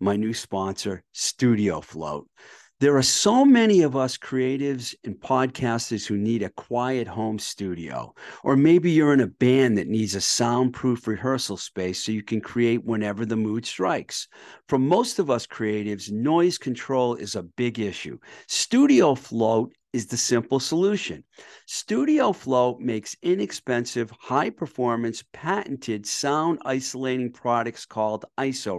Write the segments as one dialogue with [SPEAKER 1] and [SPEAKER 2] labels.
[SPEAKER 1] my new sponsor, Studio Float. There are so many of us creatives and podcasters who need a quiet home studio. Or maybe you're in a band that needs a soundproof rehearsal space so you can create whenever the mood strikes. For most of us creatives, noise control is a big issue. Studio Float is the simple solution. Studio Float makes inexpensive, high performance, patented sound isolating products called ISO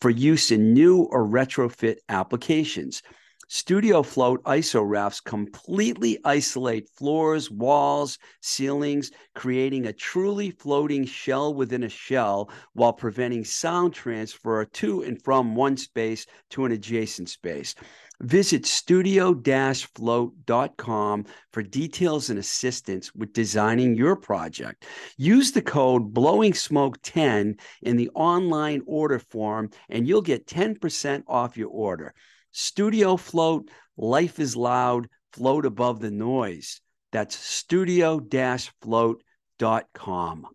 [SPEAKER 1] for use in new or retrofit applications. Studio Float ISO rafts completely isolate floors, walls, ceilings, creating a truly floating shell within a shell while preventing sound transfer to and from one space to an adjacent space. Visit studio-float.com for details and assistance with designing your project. Use the code Blowing Smoke 10 in the online order form and you'll get 10% off your order. Studio Float, life is loud, float above the noise. That's studio-float.com.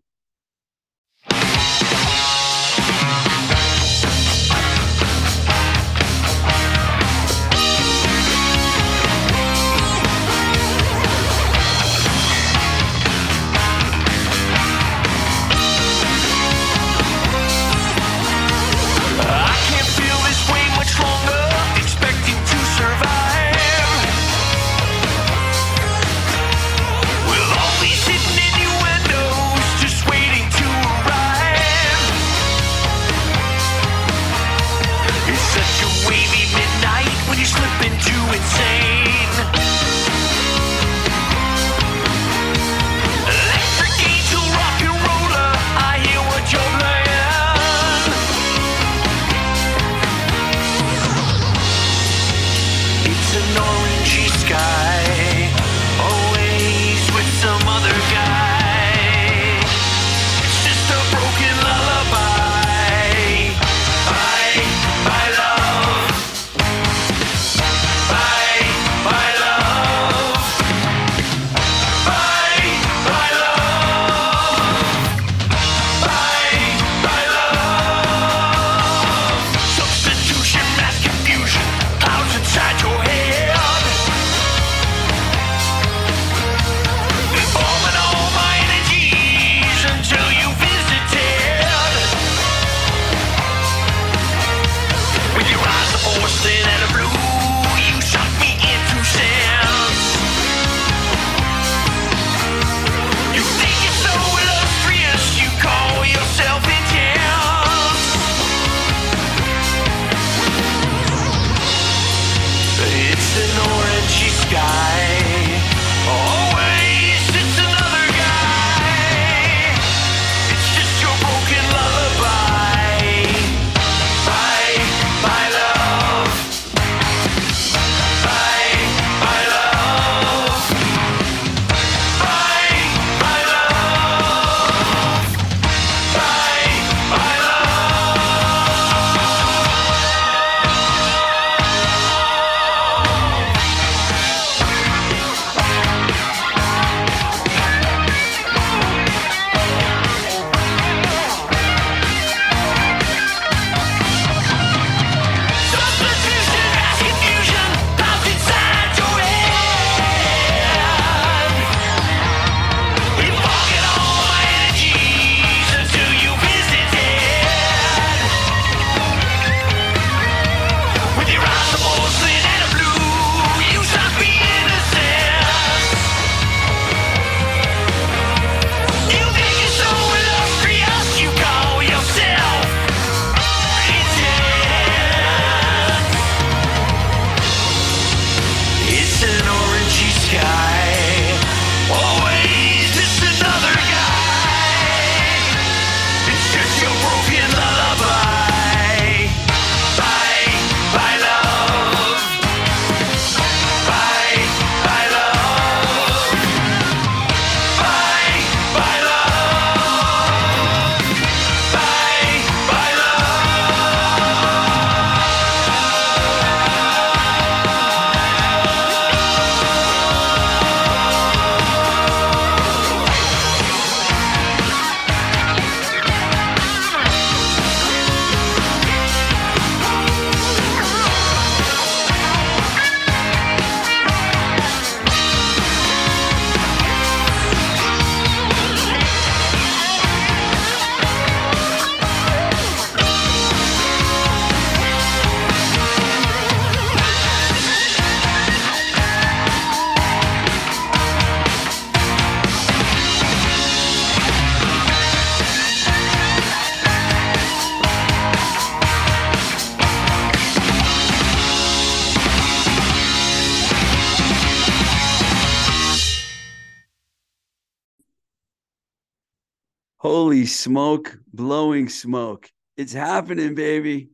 [SPEAKER 1] smoke, blowing smoke. It's happening, baby.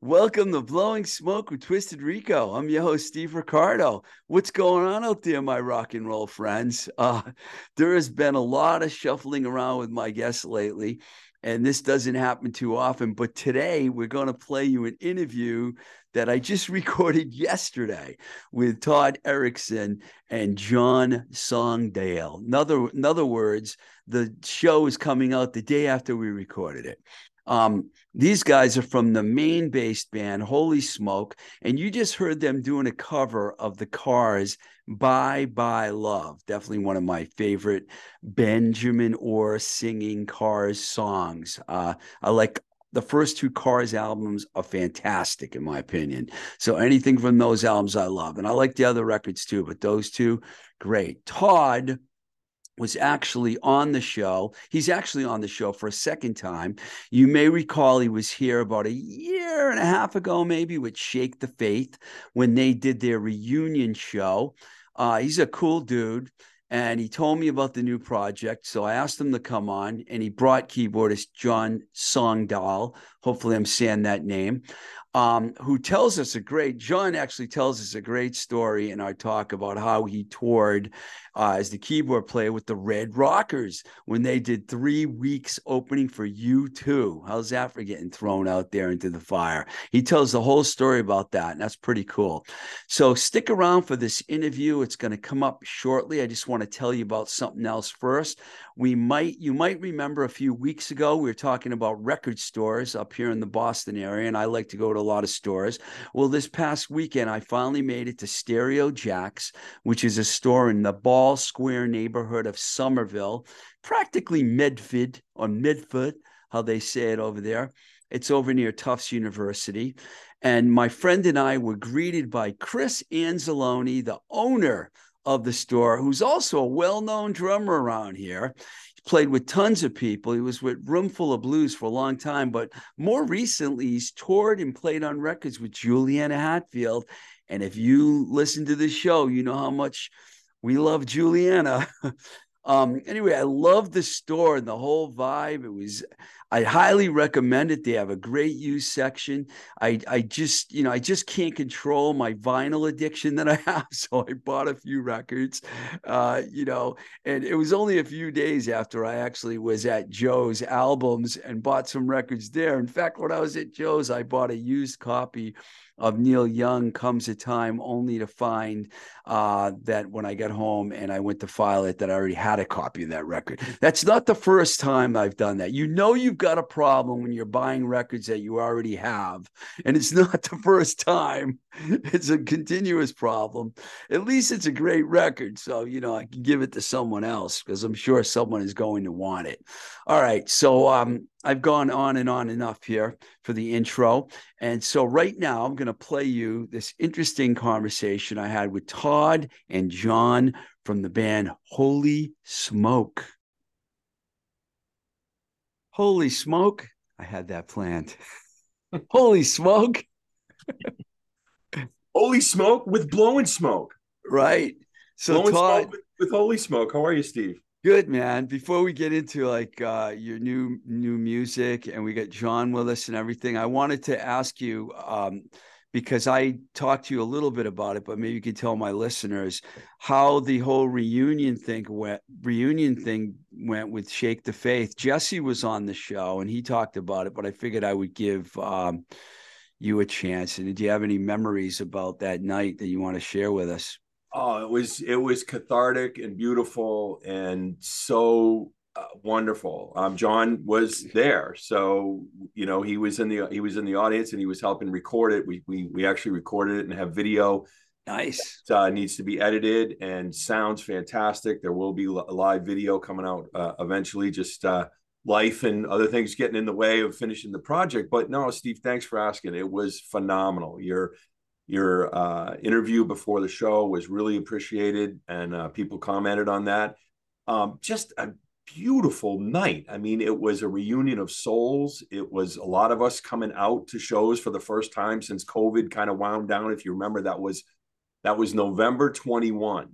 [SPEAKER 1] Welcome to Blowing Smoke with Twisted Rico. I'm your host, Steve Ricardo. What's going on out there, my rock and roll friends? Uh, there has been a lot of shuffling around with my guests lately, and this doesn't happen too often. But today, we're going to play you an interview that I just recorded yesterday with Todd Erickson and John Songdale. In other, in other words, the show is coming out the day after we recorded it. Um, these guys are from the Maine based band Holy Smoke, and you just heard them doing a cover of the Cars Bye Bye Love. Definitely one of my favorite Benjamin Orr singing Cars songs. Uh, I like the first two Cars albums are fantastic, in my opinion. So anything from those albums I love. And I like the other records too, but those two, great. Todd was actually on the show. He's actually on the show for a second time. You may recall he was here about a year and a half ago, maybe with Shake the Faith when they did their reunion show. Uh, he's a cool dude. And he told me about the new project. So I asked him to come on, and he brought keyboardist John Songdal. Hopefully, I'm saying that name um, who tells us a great, John actually tells us a great story in our talk about how he toured uh, as the keyboard player with the Red Rockers when they did three weeks opening for U2. How's that for getting thrown out there into the fire? He tells the whole story about that, and that's pretty cool. So stick around for this interview. It's going to come up shortly. I just want to tell you about something else first. We might, you might remember a few weeks ago, we were talking about record stores up here in the Boston area, and I like to go to a lot of stores. Well, this past weekend, I finally made it to Stereo Jacks, which is a store in the Ball Square neighborhood of Somerville, practically Medford or Medford, how they say it over there. It's over near Tufts University. And my friend and I were greeted by Chris Anzalone, the owner of the store, who's also a well known drummer around here. He played with tons of people. He was with Roomful of Blues for a long time, but more recently, he's toured and played on records with Juliana Hatfield. And if you listen to the show, you know how much we love Juliana. Um, anyway, I love the store and the whole vibe. It was, I highly recommend it. They have a great used section. I, I just, you know, I just can't control my vinyl addiction that I have. So I bought a few records, uh, you know, and it was only a few days after I actually was at Joe's albums and bought some records there. In fact, when I was at Joe's, I bought a used copy of Neil Young comes a time only to find uh, that when I got home and I went to file it, that I already had a copy of that record. That's not the first time I've done that. You know, you've got a problem when you're buying records that you already have, and it's not the first time. It's a continuous problem. At least it's a great record. So, you know, I can give it to someone else because I'm sure someone is going to want it. All right. So, um, I've gone on and on enough here for the intro. And so, right now, I'm going to play you this interesting conversation I had with Todd and John from the band Holy Smoke. Holy Smoke. I had that planned. Holy Smoke.
[SPEAKER 2] Holy Smoke with blowing smoke.
[SPEAKER 1] Right.
[SPEAKER 2] So, blowing Todd, with, with Holy Smoke. How are you, Steve?
[SPEAKER 1] Good man. Before we get into like uh, your new new music, and we got John with us and everything, I wanted to ask you um, because I talked to you a little bit about it, but maybe you could tell my listeners how the whole reunion thing went. Reunion thing went with Shake the Faith. Jesse was on the show and he talked about it, but I figured I would give um, you a chance. And do you have any memories about that night that you want to share with us?
[SPEAKER 2] Oh, it was it was cathartic and beautiful and so uh, wonderful. Um, John was there, so you know he was in the he was in the audience and he was helping record it. We we we actually recorded it and have video.
[SPEAKER 1] Nice.
[SPEAKER 2] That, uh, needs to be edited and sounds fantastic. There will be a live video coming out uh, eventually. Just uh, life and other things getting in the way of finishing the project. But no, Steve, thanks for asking. It was phenomenal. You're your uh, interview before the show was really appreciated, and uh, people commented on that. Um, just a beautiful night. I mean, it was a reunion of souls. It was a lot of us coming out to shows for the first time since COVID kind of wound down. If you remember, that was that was November 21.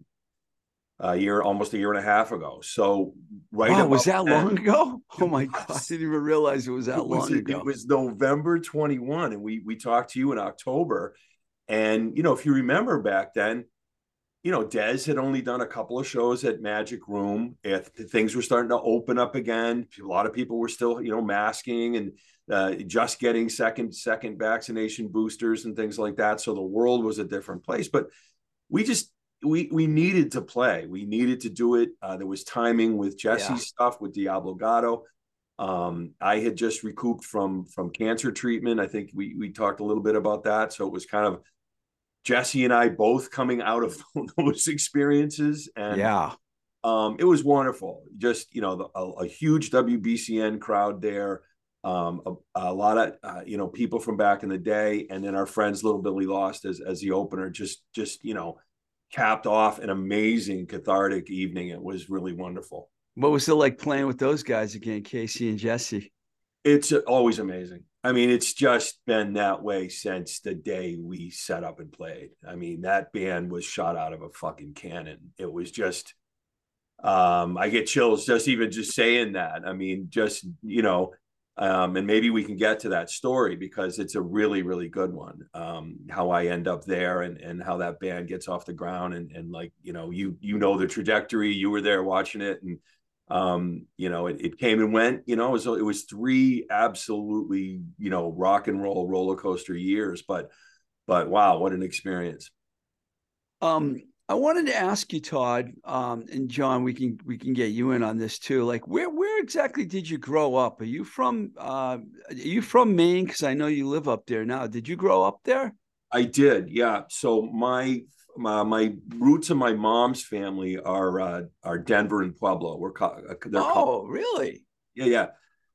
[SPEAKER 2] Uh, a year, almost a year and a half ago. So right.
[SPEAKER 1] Wow, was that then, long ago? Oh my god, I didn't even realize it was that
[SPEAKER 2] it was,
[SPEAKER 1] long ago.
[SPEAKER 2] It was November 21, and we we talked to you in October. And you know, if you remember back then, you know, Dez had only done a couple of shows at Magic Room. If things were starting to open up again, a lot of people were still, you know, masking and uh, just getting second second vaccination boosters and things like that. So the world was a different place. But we just we we needed to play. We needed to do it. Uh, there was timing with Jesse's yeah. stuff with Diablo Gato. Um, I had just recouped from from cancer treatment. I think we we talked a little bit about that. So it was kind of Jesse and I both coming out of those experiences, and
[SPEAKER 1] yeah,
[SPEAKER 2] um, it was wonderful. Just you know, the, a, a, huge WBCN crowd there. Um, a, a, lot of uh, you know people from back in the day, and then our friends Little Billy Lost as as the opener. Just just you know capped off an amazing cathartic evening. It was really wonderful.
[SPEAKER 1] What was it like playing with those guys again, Casey and Jesse?
[SPEAKER 2] It's always amazing. I mean, it's just been that way since the day we set up and played. I mean, that band was shot out of a fucking cannon. It was just um I get chills just even just saying that. I mean, just, you know, um, and maybe we can get to that story because it's a really really good one um, how i end up there and and how that band gets off the ground and and like you know you you know the trajectory you were there watching it and um, you know it, it came and went you know it was, it was three absolutely you know rock and roll roller coaster years but but wow what an experience
[SPEAKER 1] um I wanted to ask you, Todd, um, and John. We can we can get you in on this too. Like, where where exactly did you grow up? Are you from uh, Are you from Maine? Because I know you live up there now. Did you grow up there?
[SPEAKER 2] I did. Yeah. So my my, my roots of my mom's family are uh, are Denver and Pueblo. We're. Uh,
[SPEAKER 1] oh, called, really?
[SPEAKER 2] Yeah, yeah.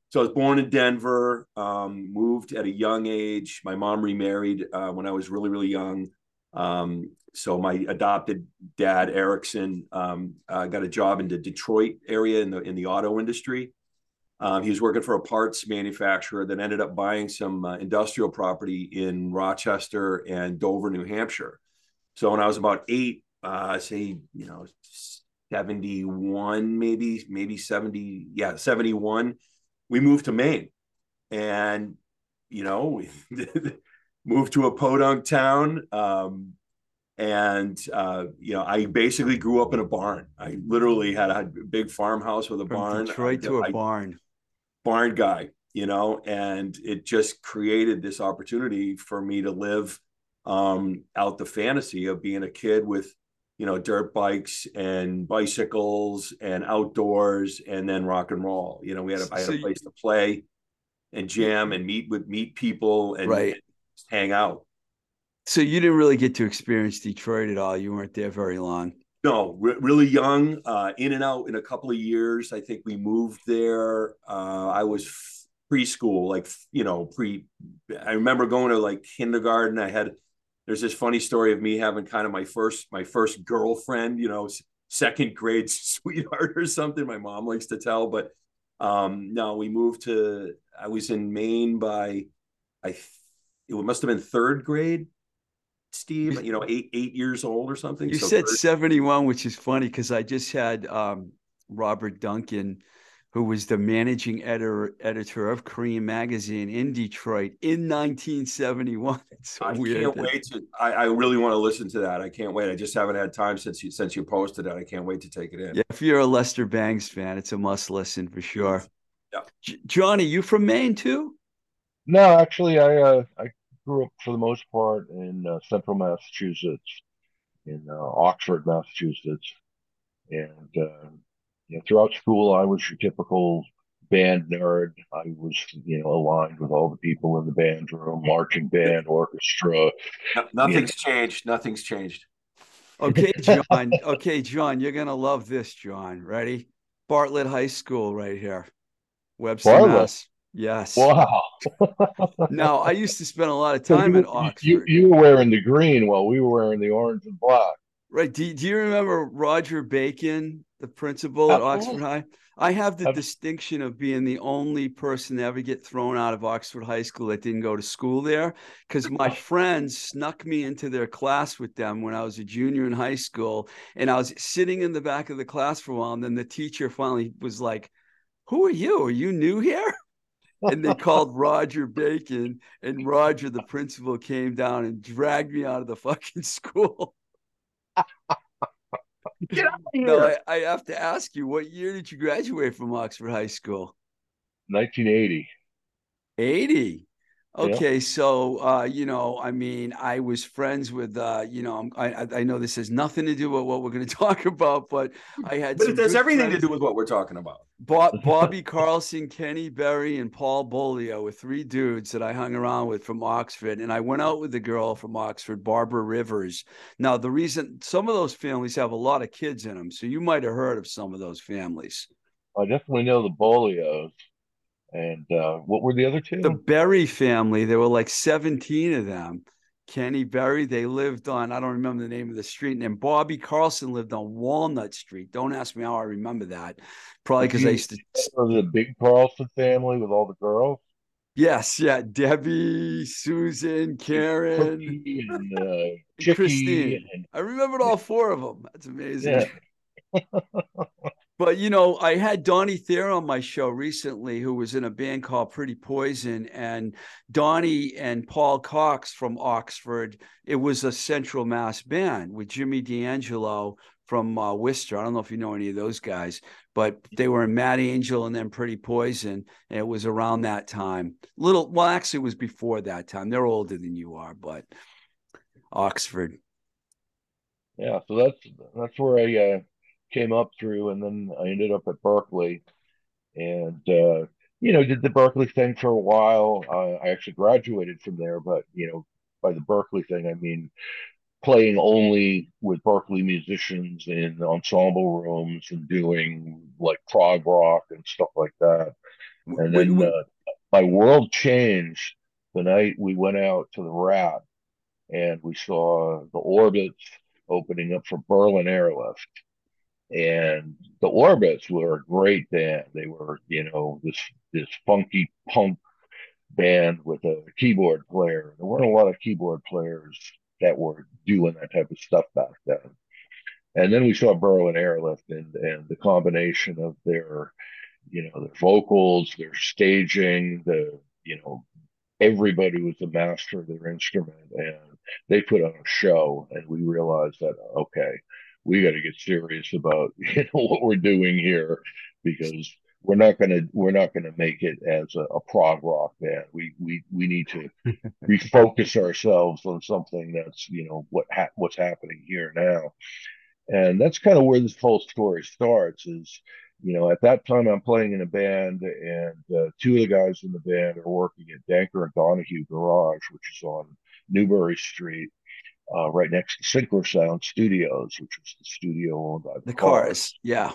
[SPEAKER 2] So I was born in Denver. Um, moved at a young age. My mom remarried uh, when I was really really young. Um, so my adopted dad Erickson um, uh, got a job in the Detroit area in the in the auto industry. Um, he was working for a parts manufacturer that ended up buying some uh, industrial property in Rochester and Dover, New Hampshire. So when I was about eight, uh, say you know seventy one, maybe maybe seventy, yeah, seventy one, we moved to Maine, and you know we moved to a podunk town. Um, and uh, you know i basically grew up in a barn. I literally had a big farmhouse with a
[SPEAKER 1] From
[SPEAKER 2] barn.
[SPEAKER 1] Detroit to a I, barn.
[SPEAKER 2] barn guy you know and it just created this opportunity for me to live um, out the fantasy of being a kid with you know dirt bikes and bicycles and outdoors and then rock and roll you know we had a, I had a place to play and jam and meet with meet people and,
[SPEAKER 1] right.
[SPEAKER 2] and hang out
[SPEAKER 1] so you didn't really get to experience Detroit at all. You weren't there very long.
[SPEAKER 2] No, re- really young, uh, in and out in a couple of years. I think we moved there. Uh, I was f- preschool, like you know, pre. I remember going to like kindergarten. I had. There's this funny story of me having kind of my first my first girlfriend. You know, second grade sweetheart or something. My mom likes to tell, but um, no, we moved to. I was in Maine by, I. It must have been third grade Steve, you know, eight eight years old or something.
[SPEAKER 1] You so said 71, which is funny because I just had um, Robert Duncan, who was the managing editor editor of Creem magazine in Detroit in 1971. It's so
[SPEAKER 2] I
[SPEAKER 1] weird.
[SPEAKER 2] can't wait to I, I, really want to listen to that. I can't wait. I just haven't had time since you since you posted it. I can't wait to take it in.
[SPEAKER 1] Yeah, if you're a Lester Bangs fan, it's a must listen for sure.
[SPEAKER 2] Yeah.
[SPEAKER 1] J- Johnny, you from Maine too?
[SPEAKER 3] No, actually, I uh, I grew up for the most part in uh, central Massachusetts, in uh, Oxford, Massachusetts. And uh, you know, throughout school, I was your typical band nerd. I was, you know, aligned with all the people in the band room, marching band, orchestra.
[SPEAKER 2] Nothing's changed. Nothing's changed.
[SPEAKER 1] Okay, John. okay, John, you're gonna love this, John. Ready? Bartlett High School, right here, Webster, Bartlett. Mass. Yes.
[SPEAKER 3] Wow.
[SPEAKER 1] now I used to spend a lot of time
[SPEAKER 3] you,
[SPEAKER 1] at Oxford.
[SPEAKER 3] You, you were wearing the green while we were wearing the orange and black.
[SPEAKER 1] Right. Do, do you remember Roger Bacon, the principal at. Oxford High? I have the
[SPEAKER 3] Ab-
[SPEAKER 1] distinction of being the only person to ever get thrown out of Oxford High School that didn't go to school there because my friends snuck me into their class with them when I was a junior in high school. And I was sitting in the back of the class for a while. And then the teacher finally was like, Who are you? Are you new here? and they called Roger Bacon, and Roger, the principal, came down and dragged me out of the fucking school.
[SPEAKER 3] Get out of here.
[SPEAKER 1] No, I, I have to ask you, what year did you graduate from Oxford High School?
[SPEAKER 3] 1980.
[SPEAKER 1] 80.
[SPEAKER 3] Yeah.
[SPEAKER 1] Okay, so uh, you know, I mean, I was friends with uh, you know, I'm- I I I know this has nothing to do with what we're going to talk about, but I had
[SPEAKER 2] But it has everything to do with what we're talking about.
[SPEAKER 1] Bob, Bobby Carlson, Kenny Berry, and Paul Bolio were three dudes that I hung around with from Oxford. And I went out with the girl from Oxford, Barbara Rivers. Now, the reason some of those families have a lot of kids in them. So you might have heard of some of those families.
[SPEAKER 3] I definitely know the Bolios. And uh, what were the other two?
[SPEAKER 1] The Berry family, there were like 17 of them. Kenny Berry, they lived on, I don't remember the name of the street. And then Bobby Carlson lived on Walnut Street. Don't ask me how I remember that. Probably because I used to
[SPEAKER 3] the big Carlson family with all the girls.
[SPEAKER 1] Yes, yeah. Debbie, Susan, Karen,
[SPEAKER 3] and uh,
[SPEAKER 1] and Christine.
[SPEAKER 3] and
[SPEAKER 1] I remembered all four of them. That's amazing.
[SPEAKER 3] Yeah.
[SPEAKER 1] But you know, I had Donnie Thayer on my show recently, who was in a band called Pretty Poison, and Donnie and Paul Cox from Oxford. It was a Central Mass band with Jimmy D'Angelo from uh, Worcester. I don't know if you know any of those guys, but they were in Mad Angel and then Pretty Poison. And it was around that time. Little, well, actually, it was before that time. They're older than you are, but Oxford.
[SPEAKER 3] yeah, so that's that's where I uh, came up through, and then I ended up at Berklee, and uh, you know did the Berklee thing for a while. Uh, I actually graduated from there, but you know by the Berklee thing I mean playing only with Berklee musicians in ensemble rooms and doing like prog rock and stuff like that. And
[SPEAKER 1] Wait,
[SPEAKER 3] then
[SPEAKER 1] wait,
[SPEAKER 3] uh, my world changed the night we went out to the Rat and we saw the Orbits opening up for Berlin Airlift. And the Orbits were a great band. They were, you know, this this funky punk band with a keyboard player. There weren't a lot of keyboard players that were doing that type of stuff back then. And then we saw Berlin Airlift and and the combination of their, you know, their vocals, their staging, the, you know, everybody was a master of their instrument and they put on a show and we realized that okay, we got to get serious about you know what we're doing here because we're not gonna we're not gonna make it as a, a prog rock band. We we we need to refocus ourselves on something that's you know what ha- what's happening here now, and that's kind of where this whole story starts. Is you know at that time I'm playing in a band, and uh, two of the guys in the band are working at Danker and Donahue Garage, which is on Newbury Street. Uh, right next to Synchro Sound Studios, which was the studio owned by
[SPEAKER 1] the cars. Yeah.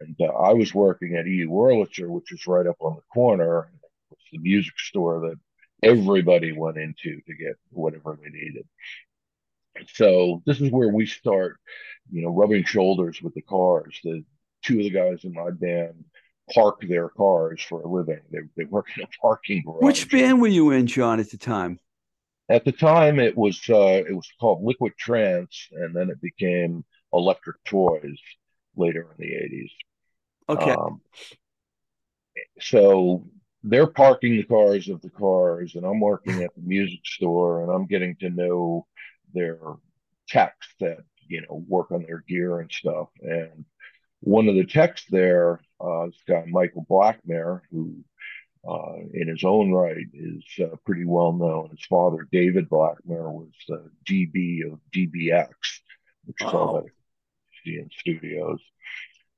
[SPEAKER 3] and uh, I was working at E. Wurlitzer, which is right up on the corner. It's the music store that everybody went into to get whatever they needed. So this is where we start, you know, rubbing shoulders with the cars. The two of the guys in my band park their cars for a living. They they work in a parking garage.
[SPEAKER 1] Which band were you in, John, at the time?
[SPEAKER 3] At the time, it was uh, it was called Liquid Trance, and then it became Electric Toys later in the eighties.
[SPEAKER 1] Okay.
[SPEAKER 3] Um, so they're parking the cars of the cars, and I'm working at the music store, and I'm getting to know their techs that you know work on their gear and stuff. And one of the techs there, uh, this guy Michael Blackmer, who uh, in his own right is uh, pretty well known. His father, David Blackmer, was the DB of DBX, which is all that in studios.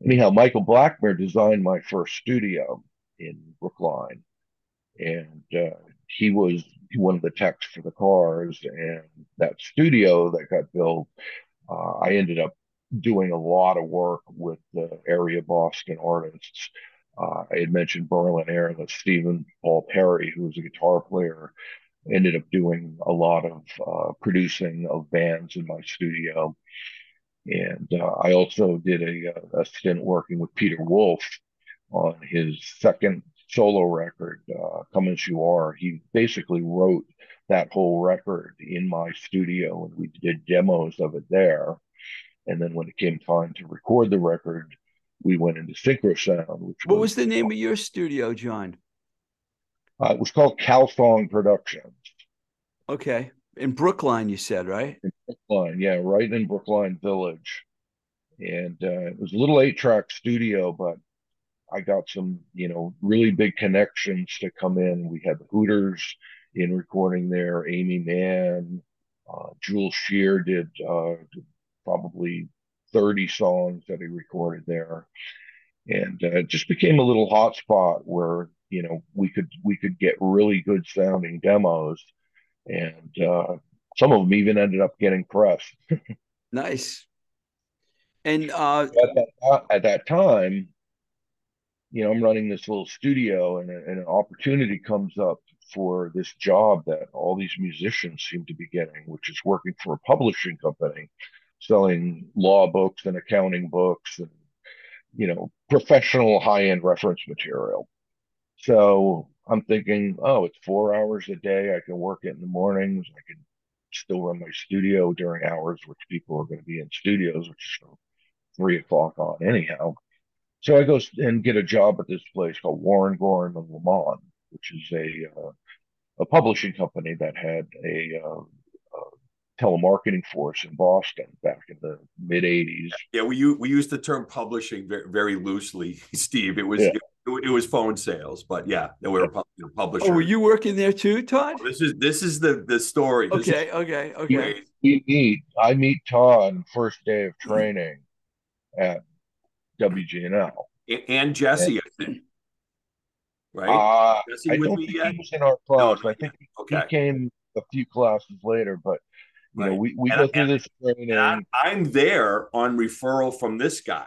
[SPEAKER 3] Anyhow, Michael Blackmer designed my first studio in Brookline, and uh, he was one of the techs for the cars. And that studio that got built, uh, I ended up doing a lot of work with the area Boston artists. Uh, I had mentioned Berlin Air, that Stephen Paul Perry, who was a guitar player, ended up doing a lot of uh, producing of bands in my studio. And uh, I also did a, uh, a, stint working with Peter Wolf on his second solo record, uh, Come As You Are. He basically wrote that whole record in my studio and we did demos of it there. And then when it came time to record the record, we went into Synchro Sound. Which
[SPEAKER 1] what was, was the name of your studio, John?
[SPEAKER 3] Uh, it was called Calthong Productions.
[SPEAKER 1] Okay. In Brookline, you said, right?
[SPEAKER 3] In Brookline, yeah, right in Brookline Village. And uh, it was a little eight track studio, but I got some, you know, really big connections to come in. We had the Hooters in recording there, Aimee Mann, uh, Jules Shear did uh, probably 30 songs that he recorded there. And uh, it just became a little hotspot where, you know, we could we could get really good sounding demos and uh, some of them even ended up getting pressed.
[SPEAKER 1] nice. And uh,
[SPEAKER 3] at, that, at that time, you know, I'm running this little studio, and, and an opportunity comes up for this job that all these musicians seem to be getting, which is working for a publishing company, selling law books and accounting books and you know professional high end reference material. So I'm thinking, oh, it's four hours a day. I can work it in the mornings. I can still run my studio during hours, which people are going to be in studios, which is three o'clock on anyhow. So I go and get a job at this place called Warren Gorham of Lamont, which is a uh, a publishing company that had a, uh, a telemarketing force in Boston back in the mid '80s.
[SPEAKER 2] Yeah, we we use the term publishing very, very loosely, Steve. It was yeah it, was phone sales, but yeah, we were a publisher.
[SPEAKER 1] Oh, were you working there too, Todd?
[SPEAKER 2] This is this is the the story.
[SPEAKER 1] This okay, okay, okay.
[SPEAKER 3] We meet. I meet Todd first day of training at WGNL
[SPEAKER 2] and Jesse, I think. Right?
[SPEAKER 3] Uh, Jesse I don't think yet? he was in our class. No, I think okay. he came a few classes later, but you right. know, we, we and, go through and, this training. I'm,
[SPEAKER 2] I'm there on referral from this guy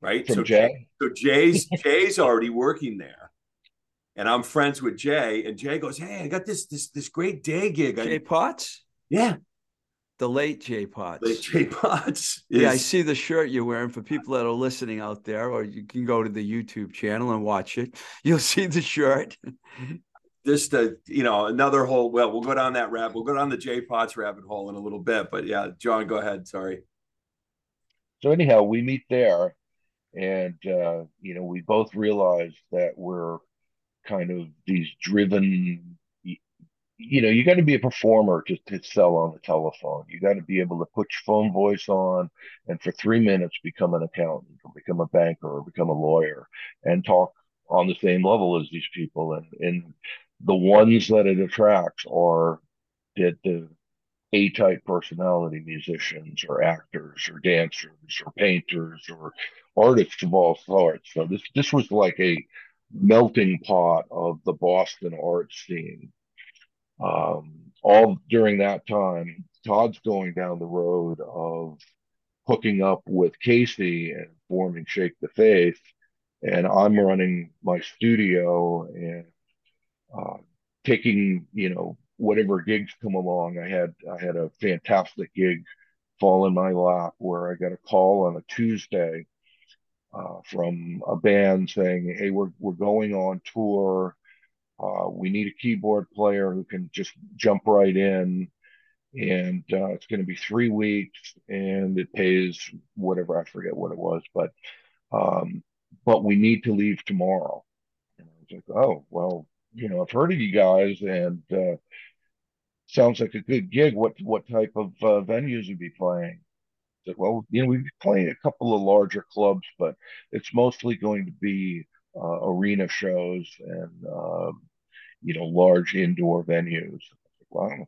[SPEAKER 2] right?
[SPEAKER 3] From so Jay.
[SPEAKER 2] So Jay's Jay's already working there, and I'm friends with Jay. And Jay goes, "Hey, I got this this this great day gig."
[SPEAKER 1] Jay Potts.
[SPEAKER 2] Yeah.
[SPEAKER 1] The late Jay Potts.
[SPEAKER 2] Late Jay Potts.
[SPEAKER 1] Is... Yeah, I see the shirt you're wearing for people that are listening out there, or you can go to the YouTube channel and watch it. You'll see the shirt.
[SPEAKER 2] Just a, you know, another whole. Well, we'll go down that rabbit. We'll go down the Jay Potts rabbit hole in a little bit. But yeah, John, go ahead. Sorry.
[SPEAKER 3] So anyhow, we meet there, and uh, you know we both realize that we're kind of these driven you know you got to be a performer to, to sell on the telephone you got to be able to put your phone voice on and for three minutes become an accountant or become a banker or become a lawyer and talk on the same level as these people and and the ones that it attracts are that the a type personality musicians or actors or dancers or painters or artists of all sorts. So this this was like a melting pot of the Boston art scene. Um, all during that time, Todd's going down the road of hooking up with Casey and forming Shake the Faith, and I'm running my studio and uh, taking you know whatever gigs come along. I had I had a fantastic gig fall in my lap where I got a call on a Tuesday uh, from a band saying, "Hey, we're we're going on tour. Uh, we need a keyboard player who can just jump right in." And uh, it's going to be three weeks, and it pays whatever I forget what it was, but um, but we need to leave tomorrow. And I was like, oh well, you know, I've heard of you guys, and uh, sounds like a good gig. What what type of uh, venues you be playing? said, well, you know, we play a couple of larger clubs, but it's mostly going to be uh, arena shows and uh, you know large indoor venues. Said, wow,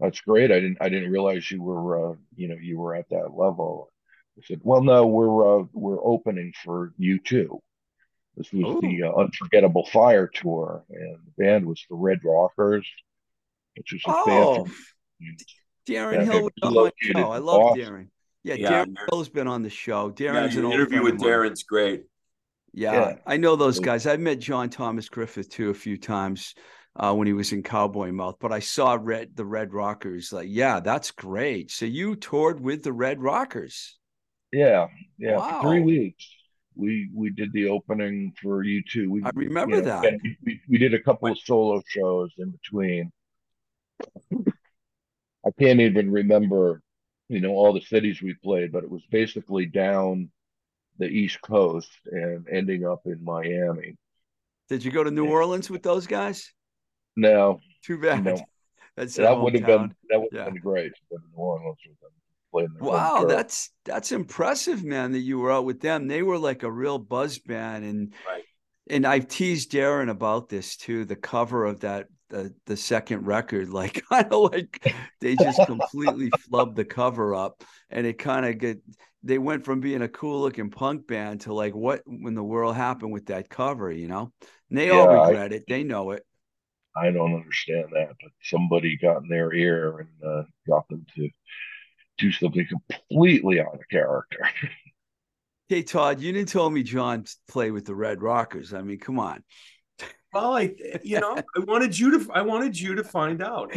[SPEAKER 3] that's great. I didn't I didn't realize you were uh, you know you were at that level. I said, well, no, we're uh, we're opening for U2. This was Ooh. the uh, Unforgettable Fire tour, and the band was the Red Rockers, which is a oh. band. From,
[SPEAKER 1] Darren Hill was on my show. I love Darren. Yeah, yeah Darren Hill's been on the show. Darren's yeah, an
[SPEAKER 2] interview with Darren's great.
[SPEAKER 1] Yeah, yeah, I know those guys. I've met John Thomas Griffith too a few times. uh, when he was in Cowboy Mouth, but I saw Red the Red Rockers. Like, yeah, that's great. So you toured with the Red Rockers.
[SPEAKER 3] Yeah, yeah, wow. for three weeks. We we did the opening for U2. We
[SPEAKER 1] I remember you know, that.
[SPEAKER 3] We, we did a couple of solo shows in between. I can't even remember, you know, all the cities we played, but it was basically down the East Coast and ending up in Miami.
[SPEAKER 1] Did you go to New and, Orleans with those guys?
[SPEAKER 3] No.
[SPEAKER 1] Too bad. No.
[SPEAKER 3] That's that would have been that would have yeah. been great. to go to New Orleans with them.
[SPEAKER 1] Wow, that's that's impressive, man. That you were out with them. They were like a real buzz band, and
[SPEAKER 2] right.
[SPEAKER 1] and I've teased Darren about this too. The cover of that the the second record, like kind of like they just completely flubbed the cover up, and it kind of get they went from being a cool looking punk band to like what when the world happened with that cover, you know? And they yeah, all regret I, it. They know it.
[SPEAKER 3] I don't understand that, but somebody got in their ear and uh, got them to do something completely out of character.
[SPEAKER 1] hey, Todd, you didn't tell me John played with the Red Rockers. I mean, come on.
[SPEAKER 2] Well, I, you know, I wanted you to, I wanted you to find out.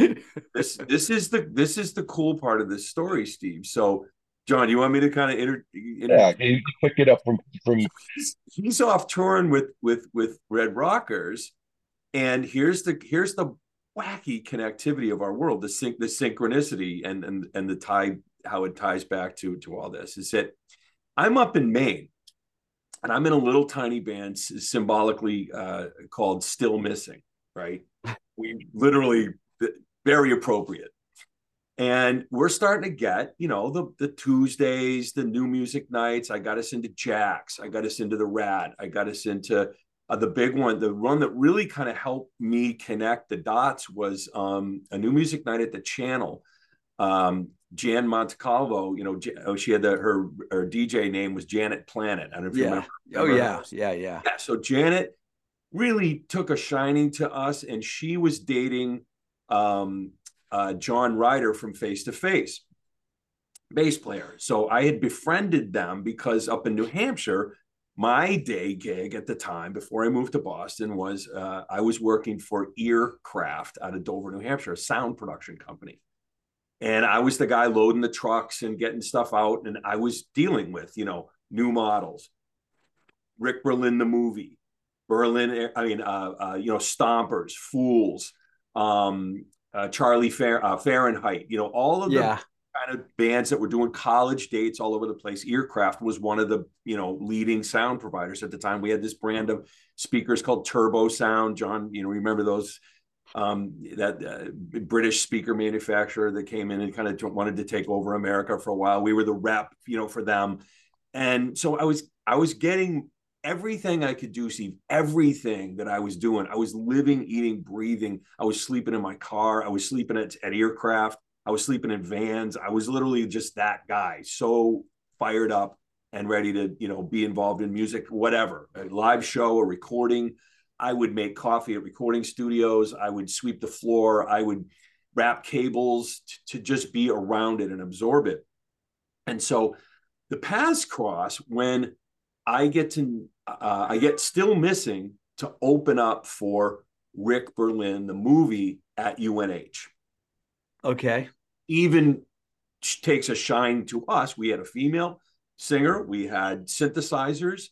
[SPEAKER 2] This, this is the, this is the cool part of this story, Steve. So, John, you want me to kind of inter,
[SPEAKER 3] inter- yeah, you pick it up from from.
[SPEAKER 2] He's, he's off touring with with with Red Rockers, and here's the here's the wacky connectivity of our world, the sync, the synchronicity, and and and the tie how it ties back to to all this is that I'm up in Maine, and I'm in a little tiny band symbolically uh, called Still Missing. Right, we literally very appropriate. And we're starting to get, you know, the the Tuesdays, the new music nights. I got us into Jax. I got us into the Rat. I got us into uh, the big one, the one that really kind of helped me connect the dots was um, a new music night at the Channel. Um, Jan Montecalvo, you know, oh, she had the, her her DJ name was Janet Planet. I don't know if
[SPEAKER 1] yeah.
[SPEAKER 2] you remember.
[SPEAKER 1] Oh yeah, yeah, yeah.
[SPEAKER 2] Yeah. So Janet really took a shining to us, and she was dating um, uh, John Ryder from Face to Face, bass player. So I had befriended them because up in New Hampshire, my day gig at the time before I moved to Boston was uh, I was working for Earcraft out of Dover, New Hampshire, a sound production company. And I was the guy loading the trucks and getting stuff out. And I was dealing with, you know, new models, Rick Berlin, the movie, Berlin, I mean, uh, uh, you know, Stompers, Fools, um, uh, Charlie Fair, uh, Fahrenheit, you know, all of yeah. the kind of bands that were doing college dates all over the place. Earcraft was one of the, you know, leading sound providers at the time. We had this brand of speakers called Turbo Sound. John, you know, remember those um, that uh, British speaker manufacturer that came in and kind of wanted to take over America for a while. We were the rep, you know, for them, and so I was I was getting everything I could do, Steve. Everything that I was doing, I was living, eating, breathing. I was sleeping in my car. I was sleeping at, at Earcraft. I was sleeping in vans. I was literally just that guy, so fired up and ready to, you know, be involved in music, whatever, a live show, a recording. I would make coffee at recording studios. I would sweep the floor. I would wrap cables to just be around it and absorb it. And so the paths cross when I get to, uh, I get still missing to open up for Rick Berlin, the movie at UNH.
[SPEAKER 1] Okay.
[SPEAKER 2] Even takes a shine to us. We had a female singer, we had synthesizers,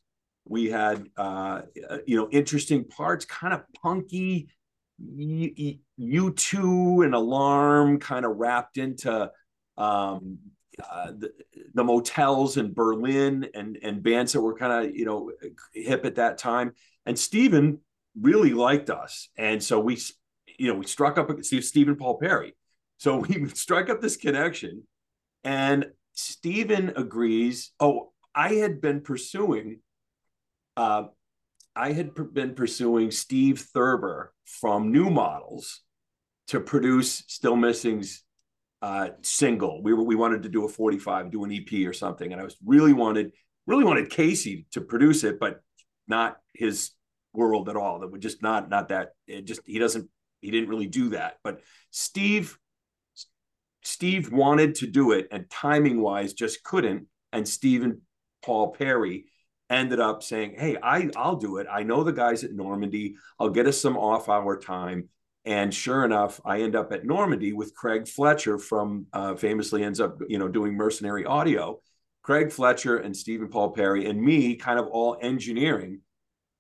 [SPEAKER 2] we had, uh, you know, interesting parts, kind of punky, U2 and Alarm kind of wrapped into um, uh, the, the, motels in Berlin and and bands that were kind of you know hip at that time. And Stephen really liked us, and so we you know we struck up Stephen Paul Perry. So we struck up this connection, and Stephen agrees. Oh, I had been pursuing uh, I had been pursuing Steve Thurber from New Models to produce Still Missing's uh, single. We were, we wanted to do a 45, do an EP or something, and I was really wanted really wanted Casey to produce it, but not his world at all. That would just not not that. It just he doesn't he didn't really do that. But Steve Steve wanted to do it, and timing wise just couldn't. And Stephen Paul Perry ended up saying, "Hey, I I'll do it. I know the guys at Normandy. I'll get us some off hour time." And sure enough, I end up at Normandy with Craig Fletcher from uh, famously ends up, you know, doing mercenary audio. Craig Fletcher and Stephen Paul Perry and me kind of all engineering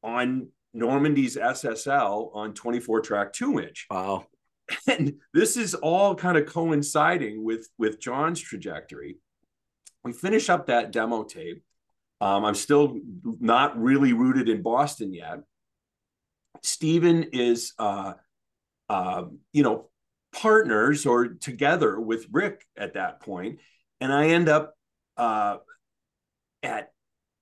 [SPEAKER 2] on Normandy's SSL on 24 track two inch.
[SPEAKER 1] Wow.
[SPEAKER 2] And this is all kind of coinciding with with John's trajectory. We finish up that demo tape. Um, I'm still not really rooted in Boston yet. Stephen is, uh, uh, you know, partners or together with Rick at that point, and I end up uh, at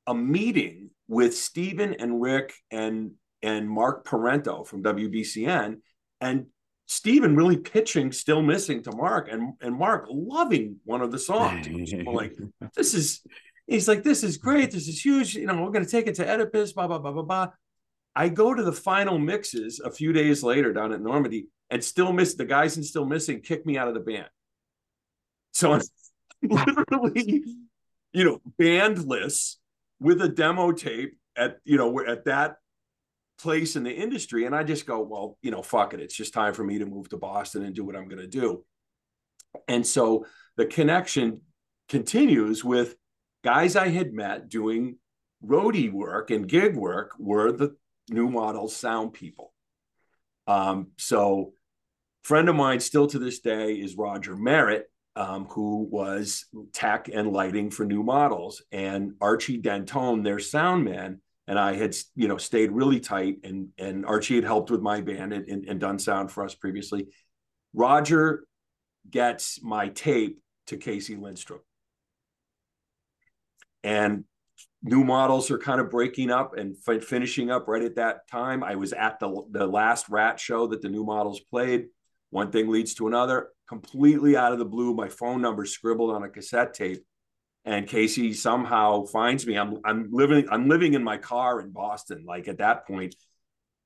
[SPEAKER 2] a meeting with Stephen and Rick and and Mark Parenteau from WBCN, and Stephen really pitching "Still Missing" to Mark, and and Mark loving one of the songs. like, this is, he's like, this is great. This is huge. You know, we're going to take it to Oedipus. Blah blah blah blah blah. I go to the final mixes a few days later down at Normandy, and still miss the guys and Still Missing kick me out of the band. So I'm literally, you know, bandless with a demo tape at you know at that place in the industry and i just go well you know fuck it it's just time for me to move to boston and do what i'm going to do and so the connection continues with guys i had met doing roadie work and gig work were the new model sound people. Um, so friend of mine still to this day is roger merritt um, who was tech and lighting for new models, and Archie Dentone, their sound man, and I had you know stayed really tight, and and Archie had helped with my band and, and, and done sound for us previously. Roger gets my tape to Casey Lindstrom, and new models are kind of breaking up and f- finishing up right at that time. I was at the the last Rat show that the new models played. One thing leads to another completely out of the blue, my phone number scribbled on a cassette tape. And Casey somehow finds me. I'm I'm living I'm living in my car in Boston. Like at that point,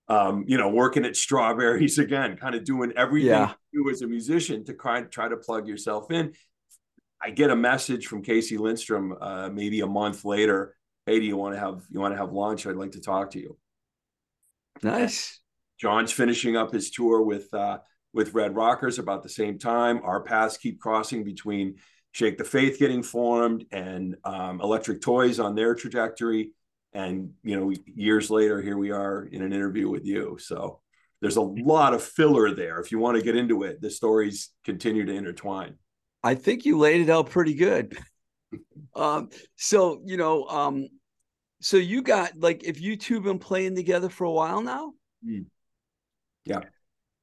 [SPEAKER 2] um, you know, working at Strawberries again, kind of doing everything yeah. you do as a musician to try try to plug yourself in. I get a message from Casey Lindstrom uh, maybe a month later. Hey, do you want to have you want to have lunch? I'd like to talk to you.
[SPEAKER 1] Nice.
[SPEAKER 2] John's finishing up his tour with uh, with Red Rockers about the same time. Our paths keep crossing between Shake the Faith getting formed and um, Electric Toys on their trajectory. And, you know, years later, here we are in an interview with you. So there's a lot of filler there. If you want to get into it, the stories continue to intertwine.
[SPEAKER 1] I think you laid it out pretty good. um, so, you know, um, so you got like, if you two been playing together for a while now?
[SPEAKER 2] Mm. Yeah.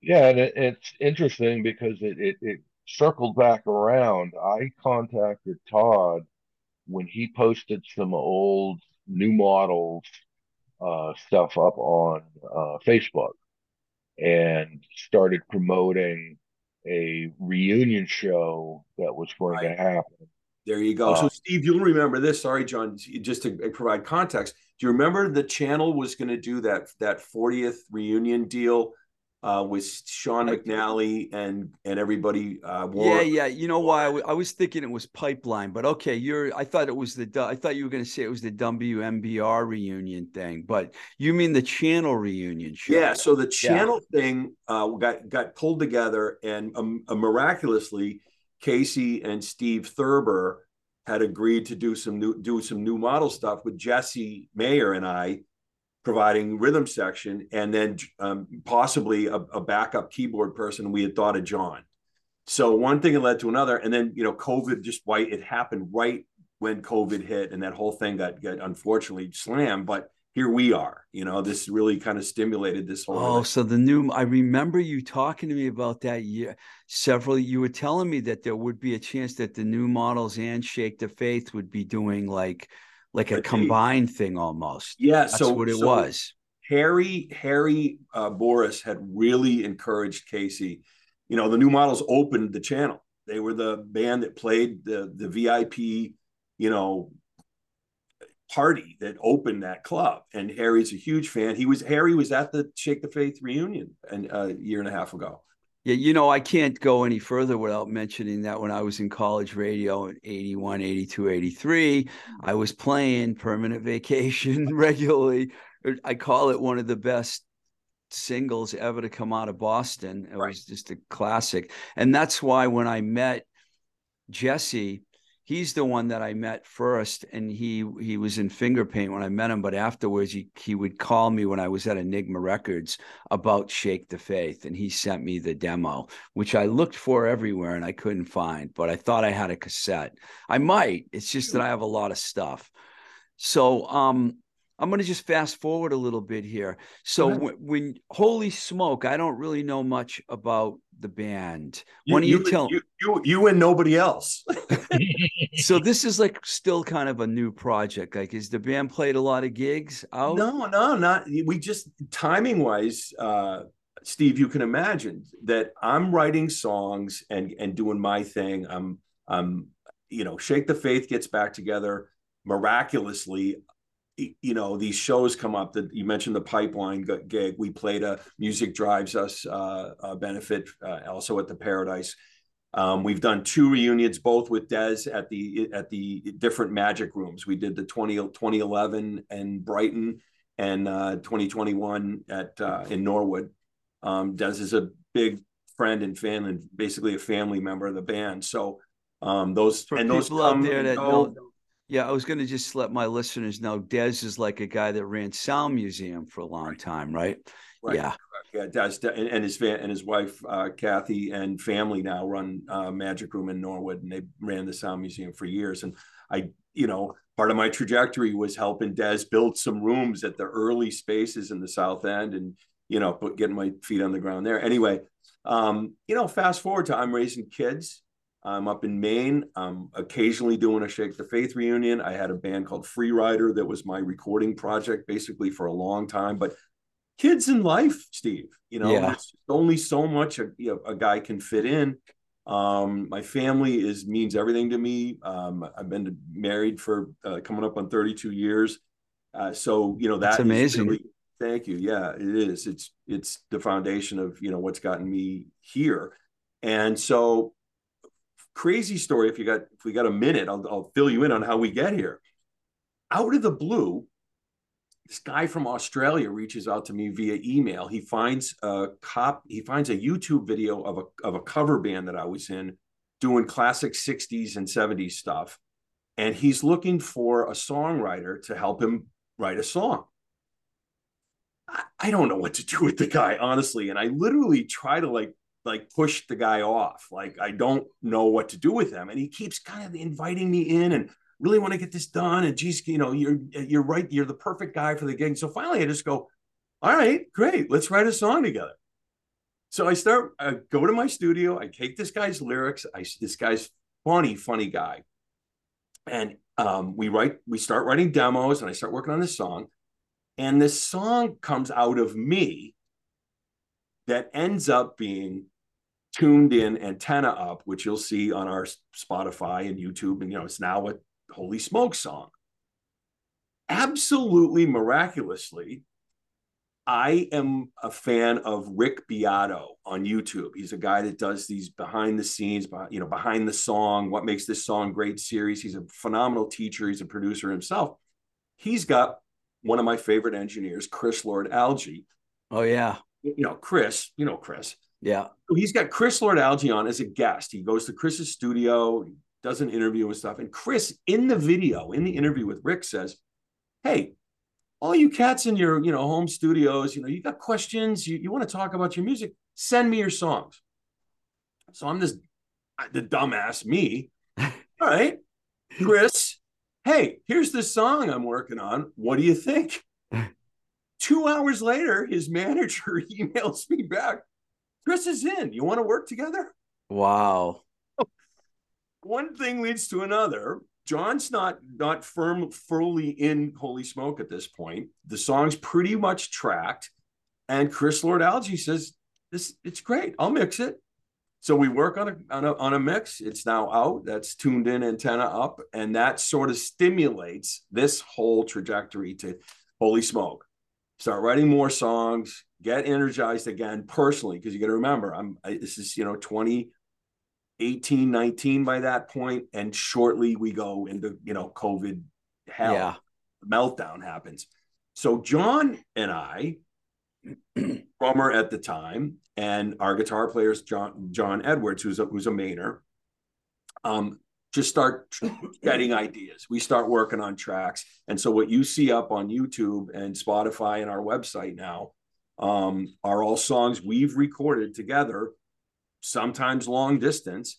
[SPEAKER 3] Yeah, and it, it's interesting because it, it, it circled back around. I contacted Todd when he posted some old new models uh, stuff up on uh, Facebook and started promoting a reunion show that was going right. to happen.
[SPEAKER 2] There you go. Uh, so, Steve, you'll remember this. Sorry, John, just to provide context. Do you remember the channel was going to do that that 40th reunion deal uh, with Sean McNally and and everybody. Uh,
[SPEAKER 1] yeah, yeah. You know why? I, was thinking it was Pipeline, but okay. You're. I thought it was the. I thought you were going to say it was the WMBR reunion thing, but you mean the channel reunion show?
[SPEAKER 2] Yeah. So the channel yeah. thing uh, got got pulled together, and um, uh, miraculously, Casey and Steve Thurber had agreed to do some new do some new model stuff with Jesse Mayer and I providing rhythm section, and then um, possibly a, a, backup keyboard person. We had thought of John. So one thing led to another, and then you know, COVID just white. It happened right when COVID hit, and that whole thing got got unfortunately slammed. But here we are. You know, this really kind of stimulated this whole.
[SPEAKER 1] Oh, so the new. I remember you talking to me about that year. Several. You were telling me that there would be a chance that the new models and Shake the Faith would be doing like like a combined thing almost.
[SPEAKER 2] Yeah,
[SPEAKER 1] that's
[SPEAKER 2] so
[SPEAKER 1] what it
[SPEAKER 2] so
[SPEAKER 1] was.
[SPEAKER 2] Harry Harry uh, Boris had really encouraged Casey. You know, the new models opened the channel. They were the band that played the the VIP, you know, party that opened that club. And Harry's a huge fan. He was Harry was at the Shake the Faith reunion and a year and a half ago.
[SPEAKER 1] Yeah, you know, I can't go any further without mentioning that when I was in college radio in 81, 82, 83, I was playing permanent vacation regularly. Er, I call it one of the best singles ever to come out of Boston. It right. was just a classic. And that's why when I met Jesse, he's the one that I met first, and he he was in finger Fingerpaint when I met him. But afterwards, he he would call me when I was at Enigma Records about Shake the Faith, and he sent me the demo, which I looked for everywhere and I couldn't find. But I thought I had a cassette. I might. It's just that I have a lot of stuff. So um, I'm going to just fast forward a little bit here. So when, when, Holy Smoke, I don't really know much about the band.
[SPEAKER 2] You, when you, you tell you, you, you and nobody else.
[SPEAKER 1] so this is like still kind of a new project. Like, is the band played a lot of gigs out?
[SPEAKER 2] No, no, not. We just timing wise, uh, Steve. You can imagine that I'm writing songs and and doing my thing. I'm I'm you know, Shake the Faith gets back together miraculously you know these shows come up that you mentioned the pipeline gig we played a music drives us uh, benefit uh, also at the paradise. Um, we've done two reunions both with Dez at the at the different magic rooms. We did the 20, 2011 and brighton and uh, 2021 at uh, in norwood. Um, Dez is a big friend and fan and basically a family member of the band. So um, those
[SPEAKER 1] For
[SPEAKER 2] and those
[SPEAKER 1] out there that know, yeah, I was going to just let my listeners know Dez is like a guy that ran Sound Museum for a long time, right? right? Yeah.
[SPEAKER 2] Yeah, Dez and his and his wife uh, Kathy and family now run uh, Magic Room in Norwood, and they ran the Sound Museum for years. And I, you know, part of my trajectory was helping Dez build some rooms at the early spaces in the South End, and you know, put getting my feet on the ground there. Anyway, um, you know, fast forward to I'm raising kids I'm up in Maine. I'm occasionally doing a Shake the Faith reunion. I had a band called Free Rider that was my recording project basically for a long time. But kids in life, Steve, you know, yeah. it's only so much a, you know, a guy can fit in. Um, my family is means everything to me. Um, I've been married for uh, coming up on 32 years. Uh, so, you know, that
[SPEAKER 1] That's amazing.
[SPEAKER 2] Really, thank you. Yeah, it is. It's, it's the foundation of, you know, what's gotten me here. And so crazy story. If you got if we got a minute, I'll, I'll fill you in on how we get here. Out of the blue, this guy from Australia reaches out to me via email. He finds a cop. He finds a YouTube video of a of a cover band that I was in, doing classic '60s and '70s stuff, and he's looking for a songwriter to help him write a song. I, I don't know what to do with the guy, honestly, and I literally try to like like push the guy off. Like I don't know what to do with him, and he keeps kind of inviting me in and really want to get this done. And geez, you know, you're you're right. You're the perfect guy for the gig. So finally, I just go, all right, great, let's write a song together. So I start, I go to my studio, I take this guy's lyrics. I this guy's funny, funny guy, and um, we write, we start writing demos, and I start working on this song. And this song comes out of me that ends up being tuned in antenna up, which you'll see on our Spotify and YouTube. And, you know, it's now a Holy Smoke song. Absolutely miraculously, I am a fan of Rick Beato on YouTube. He's a guy that does these behind the scenes, you know, behind the song, what makes this song great series. He's a phenomenal teacher. He's a producer himself. He's got one of my favorite engineers, Chris Lord-Alge.
[SPEAKER 1] Oh yeah,
[SPEAKER 2] you know, Chris, you know, Chris.
[SPEAKER 1] Yeah.
[SPEAKER 2] So he's got Chris Lord-Alge on as a guest. He goes to Chris's studio, does an interview and stuff. And Chris, in the video, in the interview with Rick, says, Hey, all you cats in your, you know, home studios, you know, you got questions, you, you want to talk about your music, send me your songs. So I'm this the dumbass me. all right, Chris, hey, here's the song I'm working on. What do you think? Two hours later, his manager emails me back. Chris is in. You want to work together?
[SPEAKER 1] Wow.
[SPEAKER 2] One thing leads to another. John's not not firm fully in Holy Smoke at this point. The song's pretty much tracked, and Chris Lord-Alge says, "This it's great. I'll mix it." So we work on a, on a on a mix. It's now out. That's tuned in, antenna up, and that sort of stimulates this whole trajectory to Holy Smoke start writing more songs, get energized again personally. Because you got to remember, I'm I, this is you know 2018, 19 by that point, and shortly we go into you know COVID hell. Yeah. Meltdown happens. So John and I drummer at the time, and our guitar player is John John Edwards, who's a, who's a Mainer. Um, just start getting ideas. We start working on tracks, and so what you see up on YouTube and Spotify and our website now um, are all songs we've recorded together, sometimes long distance.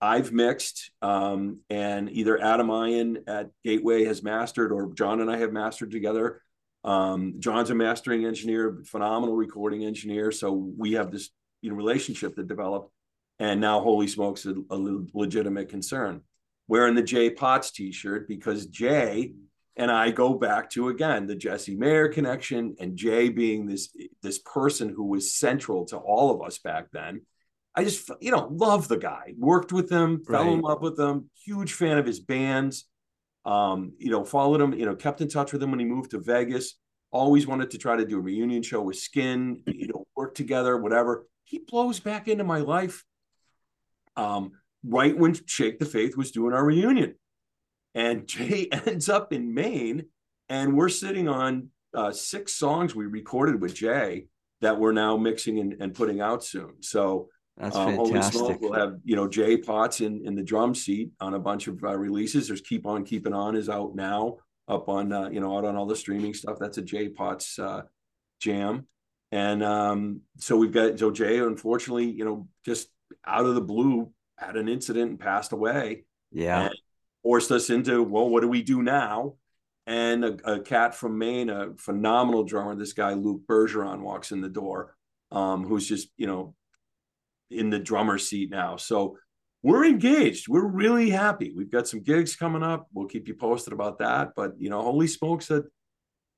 [SPEAKER 2] I've mixed, um, and either Adam Ayan at Gateway has mastered, or John and I have mastered together. Um, John's a mastering engineer, phenomenal recording engineer. So we have this you know relationship that developed, and now holy smokes, a, a legitimate concern. Wearing the Jay Potts T-shirt because Jay and I go back to again the Jesse Mayer connection, and Jay being this this person who was central to all of us back then. I just you know love the guy. Worked with him, fell right. in love with him. Huge fan of his bands. Um, you know, followed him, you know, kept in touch with him when he moved to Vegas. Always wanted to try to do a reunion show with Skin, you know, work together, whatever. He blows back into my life um, right when Shake the Faith was doing our reunion. And Jay ends up in Maine, and we're sitting on uh, six songs we recorded with Jay that we're now mixing and, and putting out soon. So
[SPEAKER 1] that's um, fantastic. Holy Smoke
[SPEAKER 2] will have you know Jay Potts in in the drum seat on a bunch of uh, releases. There's Keep On Keeping On is out now up on uh, you know out on all the streaming stuff. That's a Jay Potts uh, jam, and um, so we've got so Jay unfortunately you know just out of the blue had an incident and passed away.
[SPEAKER 1] Yeah,
[SPEAKER 2] forced us into well, what do we do now? And a, a, cat from Maine, a phenomenal drummer, this guy Luke Bergeron walks in the door, um, who's just you know in the drummer seat now. So we're engaged. We're really happy. We've got some gigs coming up. We'll keep you posted about that. But you know, holy smokes, that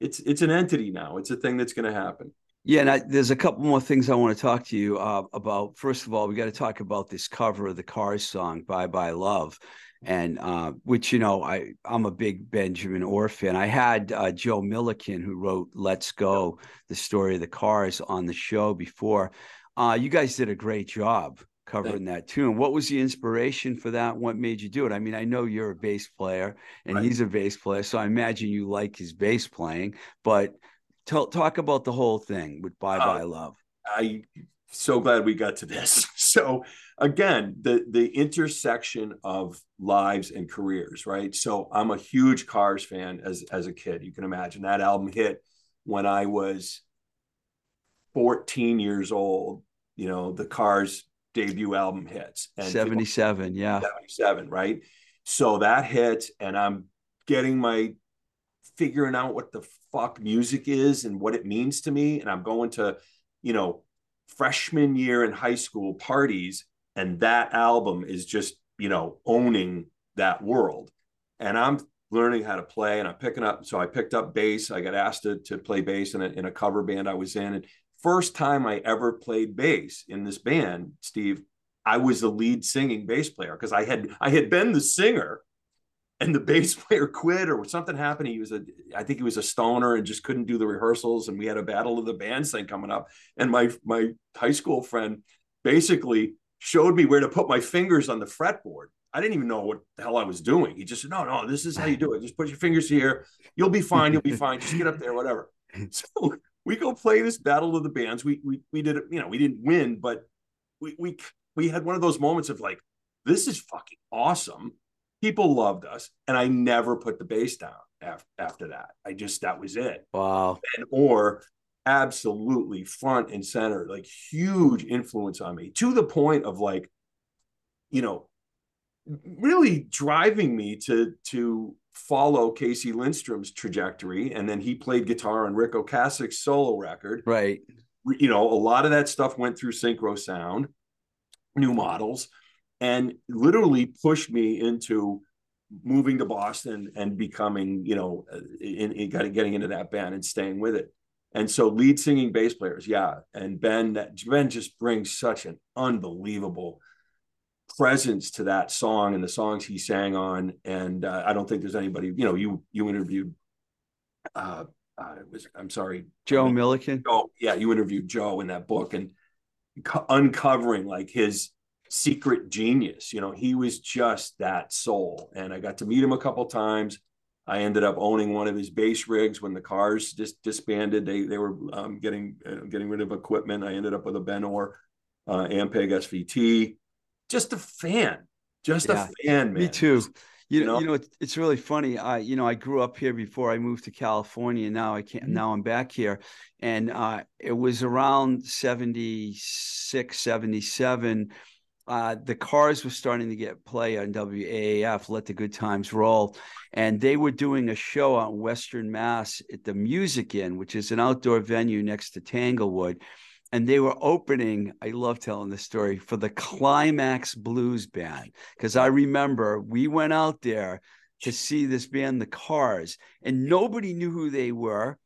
[SPEAKER 2] it's it's an entity now. It's a thing that's going to happen.
[SPEAKER 1] Yeah, and I, there's a couple more things I want to talk to you uh, about. First of all, we got to talk about this cover of the Cars song "Bye Bye Love," and uh, which you know I I'm a big Benjamin Orr fan. I had uh, Joe Milliken who wrote "Let's Go," the story of the Cars, on the show before. Uh, you guys did a great job covering that tune. What was the inspiration for that? What made you do it? I mean, I know you're a bass player and right. he's a bass player, so I imagine you like his bass playing. But t- talk about the whole thing with "Bye Bye uh, Love."
[SPEAKER 2] I so glad we got to this. So again, the the intersection of lives and careers, right? So I'm a huge Cars fan as as a kid. You can imagine that album hit when I was 14 years old you know the Cars debut album hits.
[SPEAKER 1] And 77,
[SPEAKER 2] people,
[SPEAKER 1] yeah.
[SPEAKER 2] 77, right? So that hits, and I'm getting my figuring out what the fuck music is and what it means to me. And I'm going to, you know, freshman year in high school parties, and that album is just, you know, owning that world. And I'm learning how to play and I'm picking up. So I picked up bass. I got asked to, to play bass in a, in a cover band I was in. And first time I ever played bass in this band, Steve, I was the lead singing bass player because I had I had been the singer and the bass player quit or something happened. He was a, I think he was a stoner and just couldn't do the rehearsals. And we had a battle of the bands thing coming up. And my my high school friend basically showed me where to put my fingers on the fretboard. I didn't even know what the hell I was doing. He just said, "No, no, this is how you do it. Just put your fingers here. You'll be fine. You'll be fine. Just get up there, whatever." So we go play this battle of the bands. We we we did it, you know, we didn't win, but we we we had one of those moments of like, this is fucking awesome. People loved us, and I never put the bass down after, after that. I just that was it.
[SPEAKER 1] Wow.
[SPEAKER 2] And or absolutely front and center, like huge influence on me to the point of like, you know, really driving me to to follow Casey Lindstrom's trajectory, and then he played guitar on Ric Ocasek's solo record.
[SPEAKER 1] Right.
[SPEAKER 2] You know, a lot of that stuff went through synchro Sound, new models, and literally pushed me into moving to Boston and becoming, you know, in, in getting into that band and staying with it. And so lead singing bass players, yeah. And Ben, that, Ben just brings such an unbelievable presence to that song and the songs he sang on. And uh, I don't think there's anybody, you know, you you interviewed uh, uh was I'm sorry,
[SPEAKER 1] Joe Milliken.
[SPEAKER 2] Oh, yeah, you interviewed Joe in that book and co- uncovering like his secret genius. You know, he was just that soul. And I got to meet him a couple times. I ended up owning one of his bass rigs when the cars just disbanded. They they were um, getting uh, getting rid of equipment. I ended up with a Ben Orr uh, Ampeg SVT. Just a fan, just yeah, a fan, man.
[SPEAKER 1] Me too. You, you know, you know it's, it's really funny. I, you know, I grew up here before I moved to California. And now I can't. Mm-hmm. Now I'm back here, and uh, it was around 76, 77 uh, the cars were starting to get play on WAAF, Let the Good Times Roll. And they were doing a show on Western Mass at the Music Inn, which is an outdoor venue next to Tanglewood. And they were opening, I love telling this story, for the Climax Blues Band. Because I remember we went out there to see this band, The Cars, and nobody knew who they were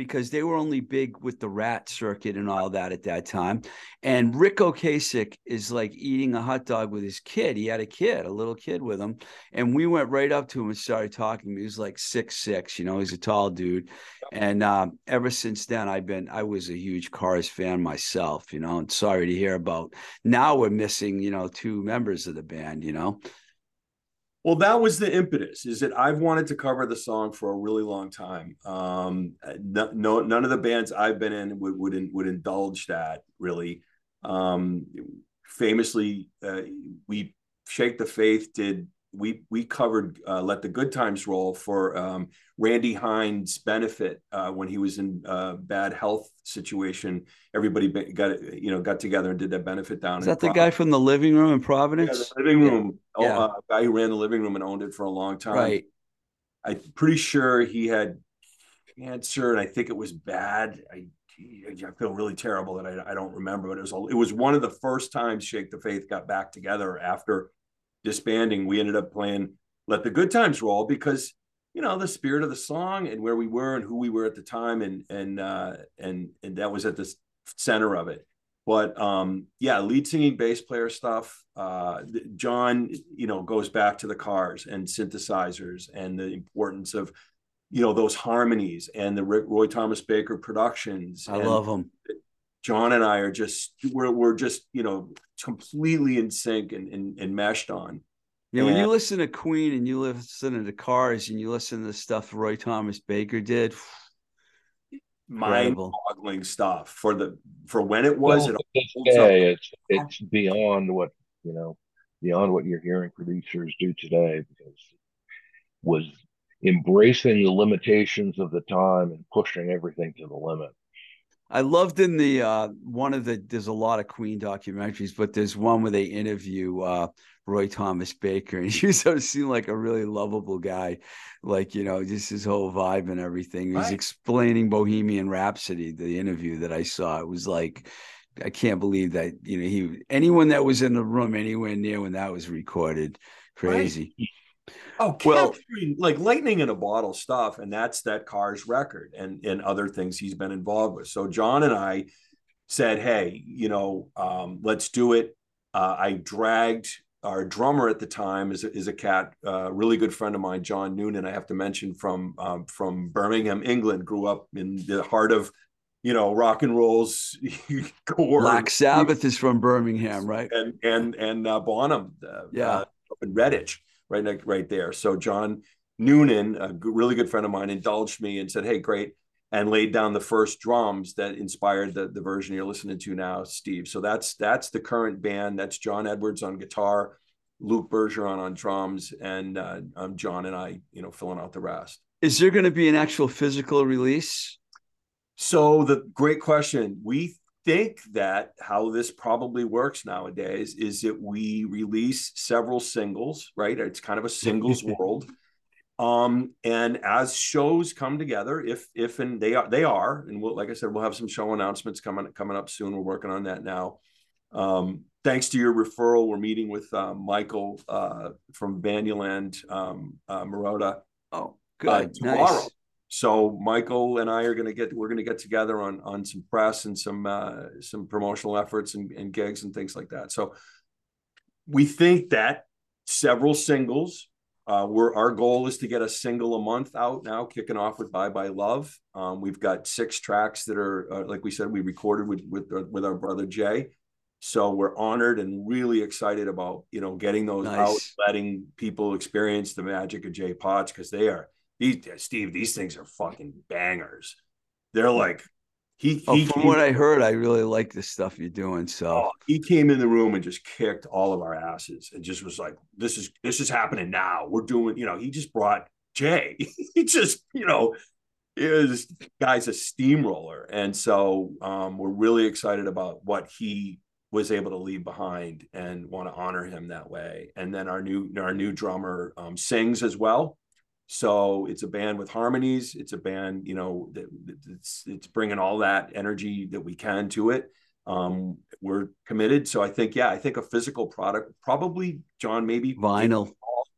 [SPEAKER 1] because they were only big with the rat circuit and all that at that time. And Ric Ocasek is like eating a hot dog with his kid. He had a kid, a little kid with him. And we went right up to him and started talking. He was like six six, you know, he's a tall dude. And um, ever since then, I've been I was a huge Cars fan myself, you know, and sorry to hear about now we're missing, you know, two members of the band, you know.
[SPEAKER 2] Well, that was the impetus. Is that I've wanted to cover the song for a really long time. Um, no, no, none of the bands I've been in would would, would indulge that really. Um, famously, uh, we Shake the Faith did we we covered uh, "Let the Good Times Roll" for um, Randy Hines' benefit uh, when he was in a uh, bad health situation. Everybody got you know got together and did that benefit down.
[SPEAKER 1] Is that the guy from the living room in Providence?
[SPEAKER 2] Yeah, living room. Yeah. Oh, uh, guy who ran the living room and owned it for a long time.
[SPEAKER 1] Right.
[SPEAKER 2] I'm pretty sure he had cancer, and I think it was bad. I I feel really terrible that I, I don't remember, but it was it was one of the first times Shake the Faith got back together after disbanding, we ended up playing Let the Good Times Roll because you know the spirit of the song and where we were and who we were at the time and and uh and and that was at the center of it. But um yeah lead singing bass player stuff uh john you know goes back to the cars and synthesizers and the importance of you know those harmonies and the roy thomas baker productions
[SPEAKER 1] i love them
[SPEAKER 2] John and I are just we're we're just you know completely in sync and and, and meshed on.
[SPEAKER 1] Yeah, and, when you listen to Queen and you listen to the Cars and you listen to the stuff Roy Thomas Baker did,
[SPEAKER 2] mind-boggling stuff for the for when it was. Well,
[SPEAKER 3] it today, it's it's beyond what you know, beyond what you're hearing producers do today because was embracing the limitations of the time and pushing everything to the limit.
[SPEAKER 1] I loved in the uh, one of the there's a lot of Queen documentaries, but there's one where they interview uh, Roy Thomas Baker, and he sort of seemed like a really lovable guy, like you know, just his whole vibe and everything. He's right. explaining Bohemian Rhapsody, the interview that I saw. It was like I can't believe that you know he anyone that was in the room anywhere near when that was recorded, crazy. Right.
[SPEAKER 2] Oh, well, like lightning in a bottle stuff, and that's that Cars record and and other things he's been involved with. So John and I said, "Hey, you know, um, let's do it." Uh, I dragged our drummer at the time is a, is a cat, uh, really good friend of mine, John Noonan. I have to mention from um, from Birmingham, England. Grew up in the heart of you know rock and roll's core.
[SPEAKER 1] Black Sabbath is from Birmingham, right?
[SPEAKER 2] And and and uh, Bonham, uh,
[SPEAKER 1] yeah, uh,
[SPEAKER 2] up in Redditch right right there. So John Noonan, a really good friend of mine, indulged me and said, "Hey, great." And laid down the first drums that inspired the, the version you're listening to now, Steve. So that's that's the current band. That's John Edwards on guitar, Luke Bergeron on drums, and uh, um, John and I, you know, filling out the rest.
[SPEAKER 1] Is there going to be an actual physical release?
[SPEAKER 2] So the great question. We think that how this probably works nowadays is that we release several singles, right? It's kind of a singles world. Um, and as shows come together, if if and they are they are, and we'll, like I said, we'll have some show announcements coming coming up soon. We're working on that now. Um, thanks to your referral, we're meeting with uh, Michael uh, from Banduland, um, uh, Marotta.
[SPEAKER 1] Oh, good. Uh,
[SPEAKER 2] tomorrow. Nice so Michael and I are going to get we're going to get together on on some press and some uh, some promotional efforts and, and gigs and things like that. So we think that several singles. Uh, we're our goal is to get a single a month out now, kicking off with "Bye Bye Love." Um, we've got six tracks that are, uh, like we said, we recorded with with uh, with our brother Jay. So we're honored and really excited about you know getting those nice. out, letting people experience the magic of Jay Potts because they are these Steve, these things are fucking bangers. They're like he,
[SPEAKER 1] oh,
[SPEAKER 2] he
[SPEAKER 1] from
[SPEAKER 2] came,
[SPEAKER 1] what I heard, I really like the stuff you're doing. So
[SPEAKER 2] oh, he came in the room and just kicked all of our asses and just was like, "This is this is happening now. We're doing." You know, he just brought Jay. he just, you know, is guy's a steamroller, and so um, we're really excited about what he was able to leave behind and want to honor him that way. And then our new our new drummer um, sings as well. So it's a band with harmonies. It's a band, you know, that it's it's bringing all that energy that we can to it. Um, we're committed. So I think, yeah, I think a physical product, probably John, maybe
[SPEAKER 1] vinyl,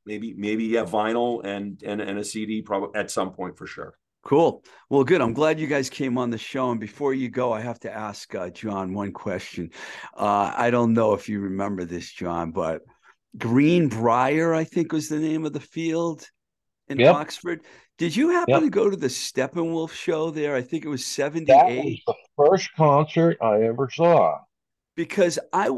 [SPEAKER 2] maybe maybe yeah, vinyl and and and a CD, probably at some point for sure.
[SPEAKER 1] Cool. Well, good. I'm glad you guys came on the show. And before you go, I have to ask uh, John one question. Uh, I don't know if you remember this, John, but Greenbrier, I think was the name of the field in yep. Oxford. Did you happen yep. to go to the Steppenwolf show there? I think it was 78. That was
[SPEAKER 3] the first concert I ever saw.
[SPEAKER 1] Because I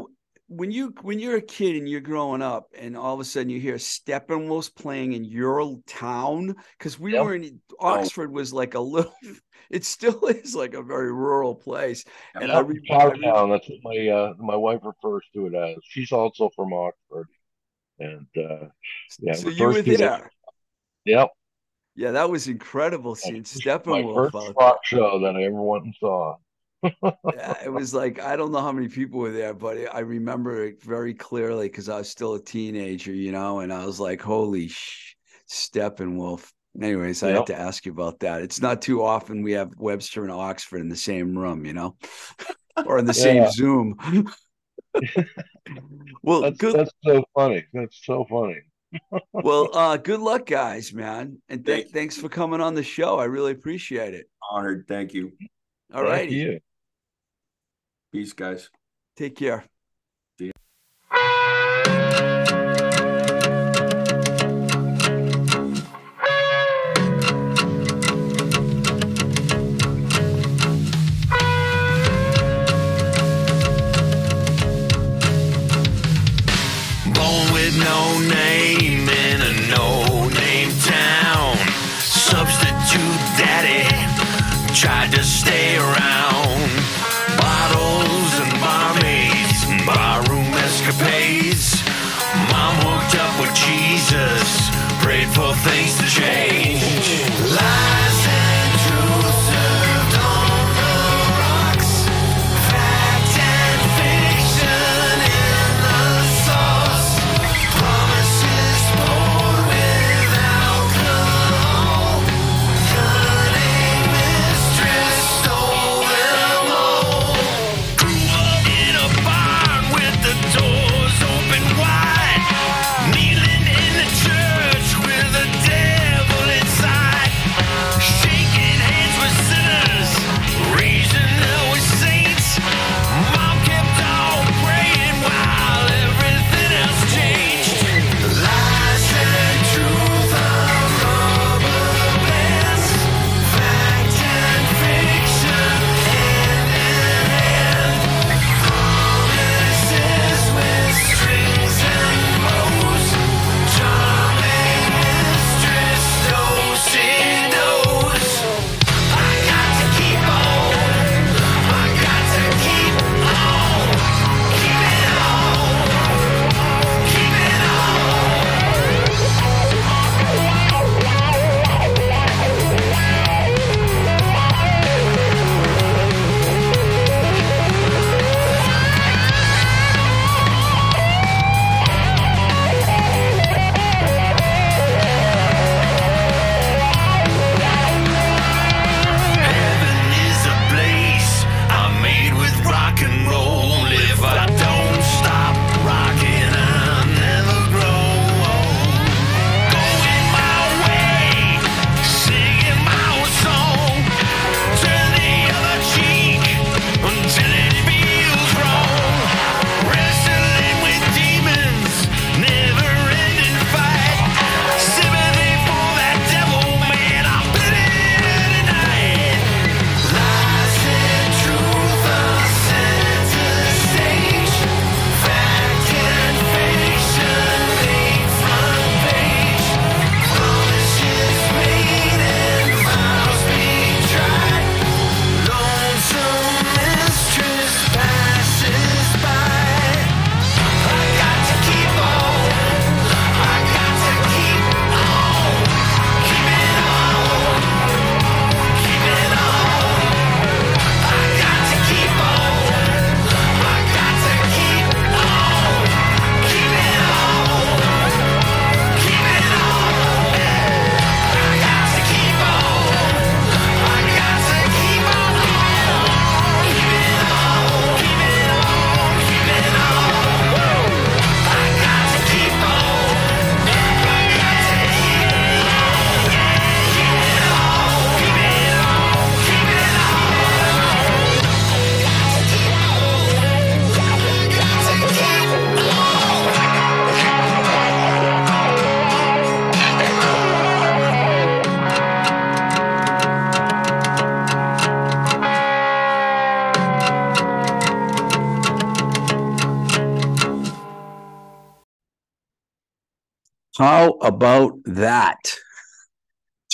[SPEAKER 1] when you when you're a kid and you're growing up and all of a sudden you hear Steppenwolf's playing in your town because we yep. were in Oxford was like a little it still is like a very rural place
[SPEAKER 3] and I, re- I re- town that's what my uh, my wife refers to it as she's also from Oxford and uh yeah
[SPEAKER 1] so you were there
[SPEAKER 3] yep
[SPEAKER 1] yeah that was incredible seeing Steppenwolf
[SPEAKER 3] my first rock show that I ever went and saw
[SPEAKER 1] yeah, it was like I don't know how many people were there, but I remember it very clearly because I was still a teenager, you know, and I was like, "Holy sh- Steppenwolf!" Anyways, I have to ask you about that. It's not too often we have Webster and Oxford in the same room, you know, or in the same Zoom. well,
[SPEAKER 3] that's,
[SPEAKER 1] good.
[SPEAKER 3] That's so funny. That's so funny.
[SPEAKER 1] Well, uh, good luck, guys, man, and th- thanks for coming on the show. I really appreciate it.
[SPEAKER 2] Honored. Thank you.
[SPEAKER 1] All right.
[SPEAKER 2] Peace, guys.
[SPEAKER 1] Take care. How about that?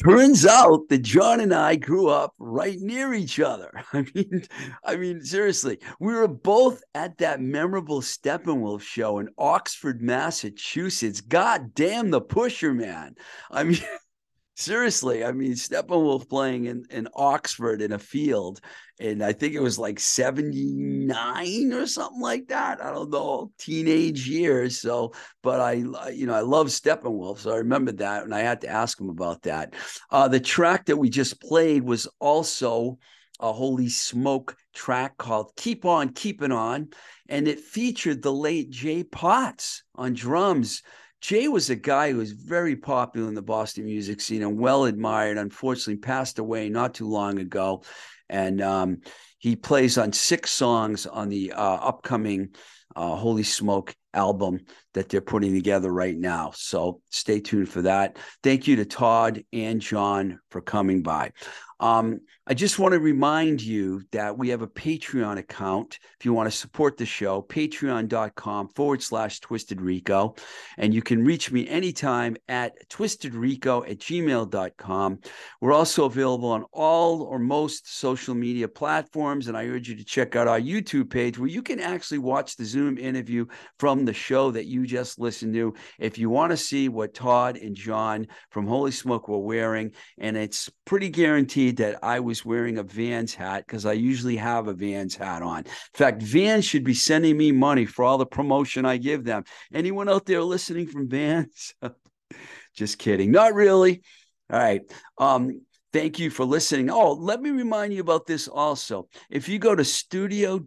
[SPEAKER 1] Turns out that John and I grew up right near each other. I mean, I mean, seriously, we were both at that memorable Steppenwolf show in Oxford, Massachusetts. God damn the pusher, man. I mean, seriously, I mean, Steppenwolf playing in, in Oxford in a field, and I think it was like 79 or something like that. I don't know, teenage years. So, but I, you know, I love Steppenwolf. So I remember that, and I had to ask him about that. Uh, the track that we just played was also a Holy Smoke track called Keep On Keeping On, and it featured the late Jay Potts on drums. Jay was a guy who was very popular in the Boston music scene and well admired. Unfortunately, passed away not too long ago, and um, he plays on six songs on the uh, upcoming uh, Holy Smoke album that they're putting together right now. So stay tuned for that. Thank you to Todd and John for coming by. Um, I just want to remind you that we have a Patreon account. If you want to support the show, patreon.com forward slash twisted rico. And you can reach me anytime at twistedrico at gmail.com. We're also available on all or most social media platforms. And I urge you to check out our YouTube page where you can actually watch the Zoom interview from the show that you just listened to. If you want to see what Todd and John from Holy Smoke were wearing, and it's pretty guaranteed that I was wearing a Vans hat because I usually have a Vans hat on. In fact, Vans should be sending me money for all the promotion I give them. Anyone out there listening from Vans? Just kidding. Not really. All right. Um, Thank you for listening. Oh, let me remind you about this also. If you go to studio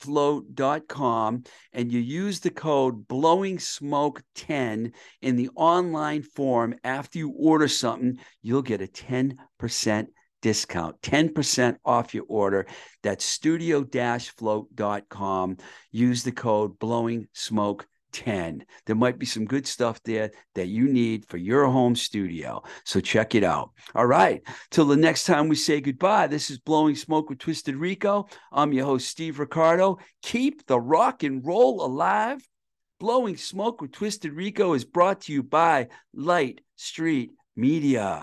[SPEAKER 1] float.com and you use the code blowing smoke 10 in the online form after you order something, you'll get a 10% discount, 10% off your order. That's studio float.com. Use the code blowing smoke 10. There might be some good stuff there that you need for your home studio. So check it out. All right. Till the next time we say goodbye, this is Blowing Smoke with Twisted Rico. I'm your host, Steve Ricardo. Keep the rock and roll alive. Blowing Smoke with Twisted Rico is brought to you by Light Street Media.